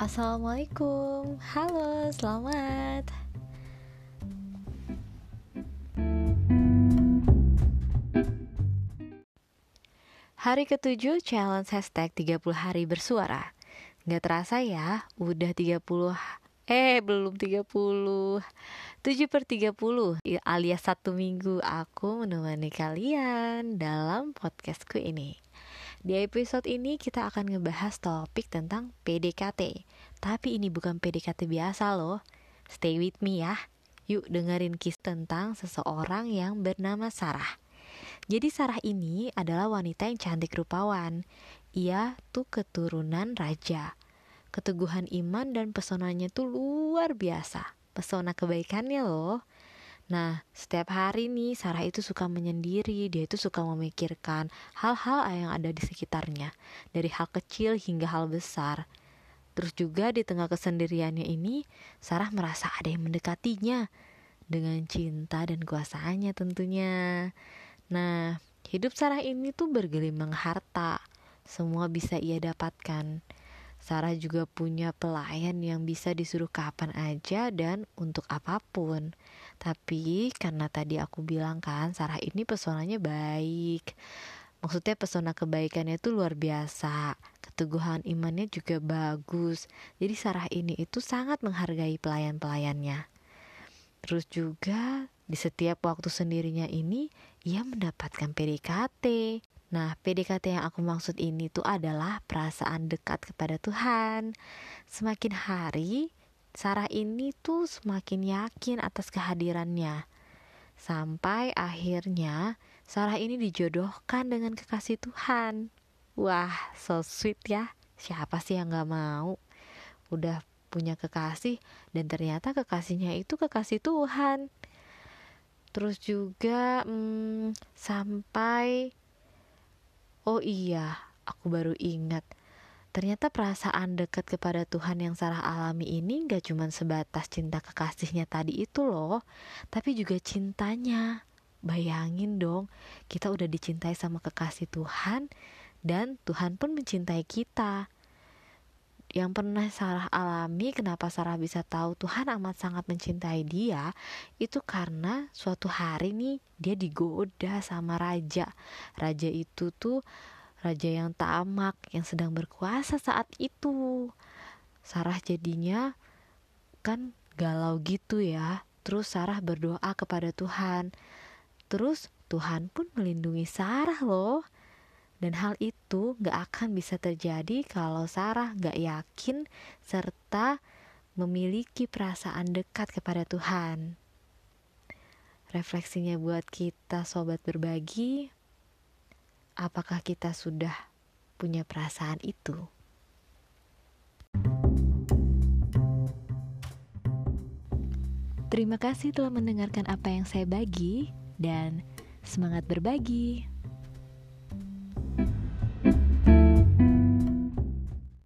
Assalamualaikum, halo, selamat. Hari ketujuh challenge hashtag 30 hari bersuara. Gak terasa ya, udah 30 Eh belum 30 7 per 30 alias satu minggu aku menemani kalian dalam podcastku ini Di episode ini kita akan ngebahas topik tentang PDKT Tapi ini bukan PDKT biasa loh Stay with me ya Yuk dengerin kisah tentang seseorang yang bernama Sarah jadi Sarah ini adalah wanita yang cantik rupawan. Ia tuh keturunan raja. Keteguhan iman dan pesonanya tuh luar biasa. Pesona kebaikannya loh. Nah, setiap hari nih Sarah itu suka menyendiri, dia itu suka memikirkan hal-hal yang ada di sekitarnya, dari hal kecil hingga hal besar. Terus juga di tengah kesendiriannya ini, Sarah merasa ada yang mendekatinya dengan cinta dan kuasanya tentunya. Nah, hidup Sarah ini tuh bergelimang harta. Semua bisa ia dapatkan. Sarah juga punya pelayan yang bisa disuruh kapan aja dan untuk apa pun. Tapi karena tadi aku bilang kan, Sarah ini pesonanya baik. Maksudnya pesona kebaikannya itu luar biasa. Keteguhan imannya juga bagus. Jadi Sarah ini itu sangat menghargai pelayan-pelayannya. Terus juga di setiap waktu sendirinya ini, ia mendapatkan PDKT. Nah, PDKT yang aku maksud ini tuh adalah perasaan dekat kepada Tuhan. Semakin hari, Sarah ini tuh semakin yakin atas kehadirannya. Sampai akhirnya, Sarah ini dijodohkan dengan kekasih Tuhan. Wah, so sweet ya. Siapa sih yang gak mau? Udah punya kekasih dan ternyata kekasihnya itu kekasih Tuhan terus juga hmm, sampai oh iya aku baru ingat ternyata perasaan dekat kepada Tuhan yang Sarah alami ini gak cuma sebatas cinta kekasihnya tadi itu loh tapi juga cintanya. Bayangin dong kita udah dicintai sama kekasih Tuhan dan Tuhan pun mencintai kita. Yang pernah Sarah alami kenapa Sarah bisa tahu Tuhan amat sangat mencintai dia? Itu karena suatu hari nih dia digoda sama raja. Raja itu tuh raja yang tamak yang sedang berkuasa saat itu. Sarah jadinya kan galau gitu ya. Terus Sarah berdoa kepada Tuhan. Terus Tuhan pun melindungi Sarah loh. Dan hal itu gak akan bisa terjadi kalau Sarah gak yakin serta memiliki perasaan dekat kepada Tuhan. Refleksinya buat kita sobat berbagi, apakah kita sudah punya perasaan itu? Terima kasih telah mendengarkan apa yang saya bagi dan semangat berbagi.